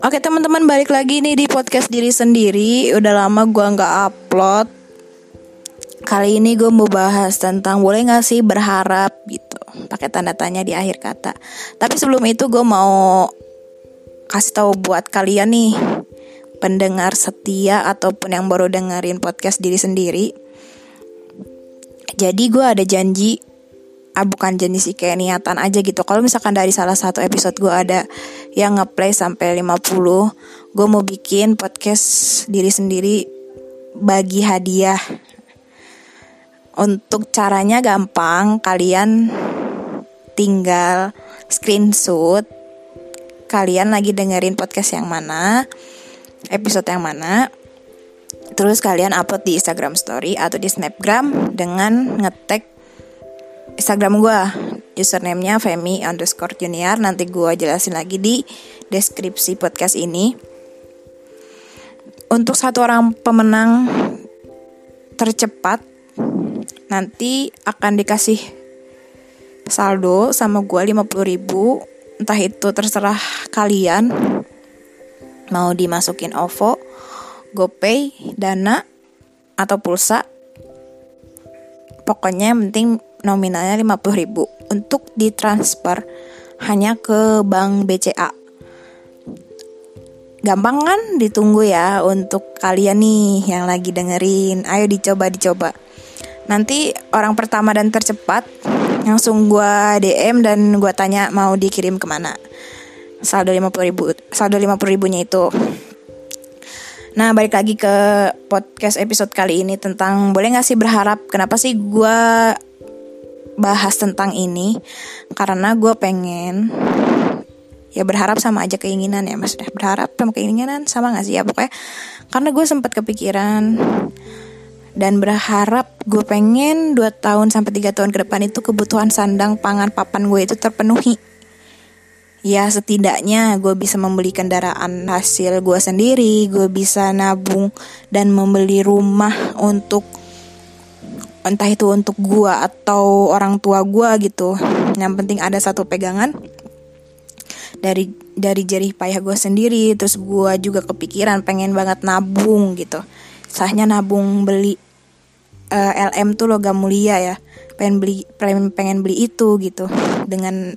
Oke teman-teman balik lagi nih di podcast diri sendiri. Udah lama gue nggak upload. Kali ini gue mau bahas tentang boleh gak sih berharap gitu. Pakai tanda tanya di akhir kata. Tapi sebelum itu gue mau kasih tahu buat kalian nih Pendengar setia ataupun yang baru dengerin podcast diri sendiri. Jadi gue ada janji ah bukan jenis kayak niatan aja gitu. Kalau misalkan dari salah satu episode gue ada yang ngeplay sampai 50 gue mau bikin podcast diri sendiri bagi hadiah. Untuk caranya gampang kalian tinggal screenshot kalian lagi dengerin podcast yang mana episode yang mana terus kalian upload di Instagram Story atau di Snapgram dengan ngetek Instagram gue username-nya Femi underscore junior. Nanti gue jelasin lagi di deskripsi podcast ini. Untuk satu orang pemenang tercepat nanti akan dikasih saldo sama gue 50 ribu. Entah itu terserah kalian mau dimasukin OVO, GoPay, Dana, atau pulsa. Pokoknya yang penting nominalnya 50 ribu untuk ditransfer hanya ke bank BCA gampang kan ditunggu ya untuk kalian nih yang lagi dengerin. Ayo dicoba dicoba. Nanti orang pertama dan tercepat langsung gue DM dan gue tanya mau dikirim ke mana. Saldo 50 ribu saldo 50 ribunya itu. Nah balik lagi ke podcast episode kali ini tentang boleh gak sih berharap? Kenapa sih gue bahas tentang ini Karena gue pengen Ya berharap sama aja keinginan ya Maksudnya berharap sama keinginan sama gak sih ya? Pokoknya karena gue sempat kepikiran Dan berharap gue pengen 2 tahun sampai 3 tahun ke depan itu Kebutuhan sandang pangan papan gue itu terpenuhi. Ya setidaknya gue bisa membeli kendaraan hasil gue sendiri gue bisa nabung dan membeli rumah untuk entah itu untuk gue atau orang tua gue gitu. Yang penting ada satu pegangan dari dari jari payah gue sendiri. Terus gue juga kepikiran pengen banget nabung gitu. Sahnya nabung beli uh, eh, LM tuh logam mulia ya. Pengen beli pengen, pengen beli itu gitu. Dengan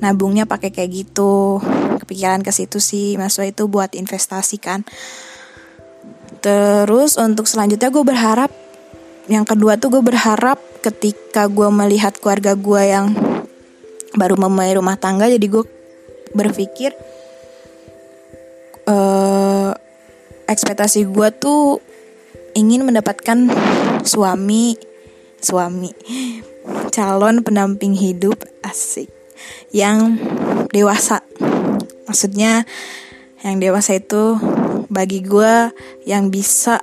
nabungnya pakai kayak gitu. Kepikiran ke situ sih maksudnya itu buat investasi kan. Terus untuk selanjutnya gue berharap yang kedua tuh gue berharap ketika gue melihat keluarga gue yang baru memulai rumah tangga jadi gue berpikir uh, ekspektasi gue tuh ingin mendapatkan suami suami calon pendamping hidup asik yang dewasa. Maksudnya yang dewasa itu bagi gue yang bisa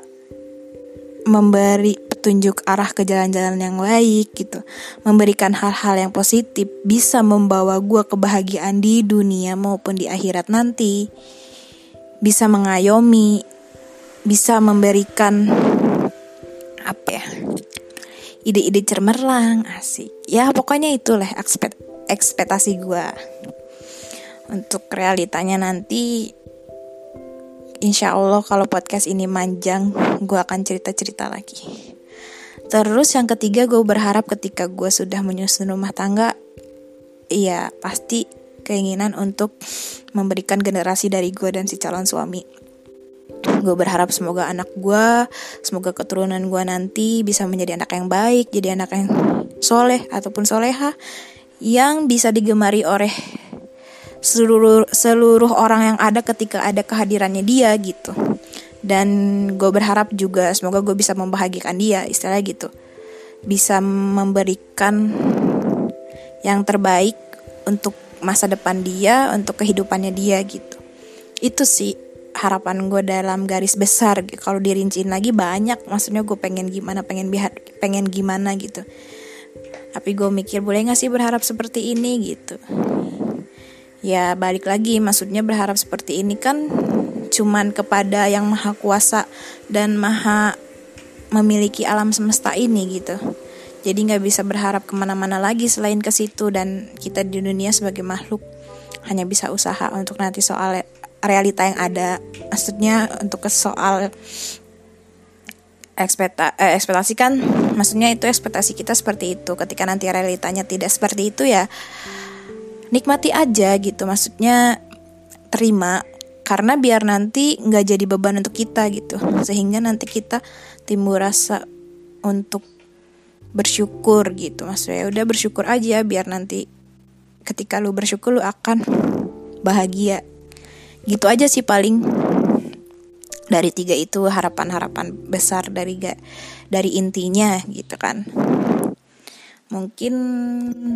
memberi petunjuk arah ke jalan-jalan yang baik gitu. Memberikan hal-hal yang positif bisa membawa gue kebahagiaan di dunia maupun di akhirat nanti. Bisa mengayomi bisa memberikan apa ya ide-ide cermerlang asik. Ya pokoknya itulah aspek ekspektasi gue untuk realitanya nanti insya Allah kalau podcast ini manjang gue akan cerita-cerita lagi terus yang ketiga gue berharap ketika gue sudah menyusun rumah tangga iya pasti keinginan untuk memberikan generasi dari gue dan si calon suami. Gue berharap semoga anak gue semoga keturunan gue nanti bisa menjadi anak yang baik jadi anak yang soleh ataupun soleha yang bisa digemari oleh seluruh seluruh orang yang ada ketika ada kehadirannya dia gitu dan gue berharap juga semoga gue bisa membahagiakan dia istilahnya gitu. Bisa memberikan yang terbaik untuk masa depan dia untuk kehidupannya dia gitu. Itu sih harapan gue dalam garis besar kalau dirinciin lagi banyak. Maksudnya gue pengen gimana pengen biar pengen gimana gitu. Tapi gue mikir boleh gak sih berharap seperti ini gitu? Ya balik lagi. Maksudnya berharap seperti ini kan cuman kepada yang maha kuasa dan maha memiliki alam semesta ini gitu. Jadi nggak bisa berharap ke mana-mana lagi selain ke situ dan kita di dunia sebagai makhluk hanya bisa usaha untuk nanti soal realita yang ada. Maksudnya untuk ke soal ekspekta eh, ekspektasi kan maksudnya itu ekspektasi kita seperti itu. Ketika nanti realitanya tidak seperti itu ya nikmati aja gitu. Maksudnya terima karena biar nanti nggak jadi beban untuk kita gitu. Sehingga nanti kita timbul rasa untuk bersyukur gitu. Maksudnya ya udah bersyukur aja biar nanti ketika lu bersyukur lu akan bahagia. Gitu aja sih paling. Dari tiga itu harapan-harapan besar dari gak dari intinya gitu kan. Mungkin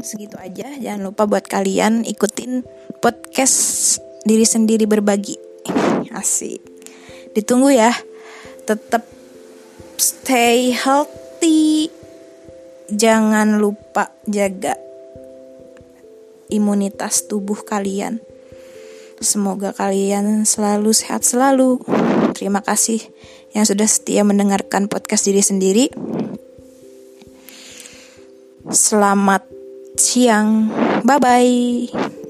segitu aja. Jangan lupa buat kalian ikutin podcast diri sendiri berbagi asik. Ditunggu ya. Tetap stay healthy. Jangan lupa jaga imunitas tubuh kalian. Semoga kalian selalu sehat selalu. Terima kasih yang sudah setia mendengarkan podcast diri sendiri. Selamat siang. Bye bye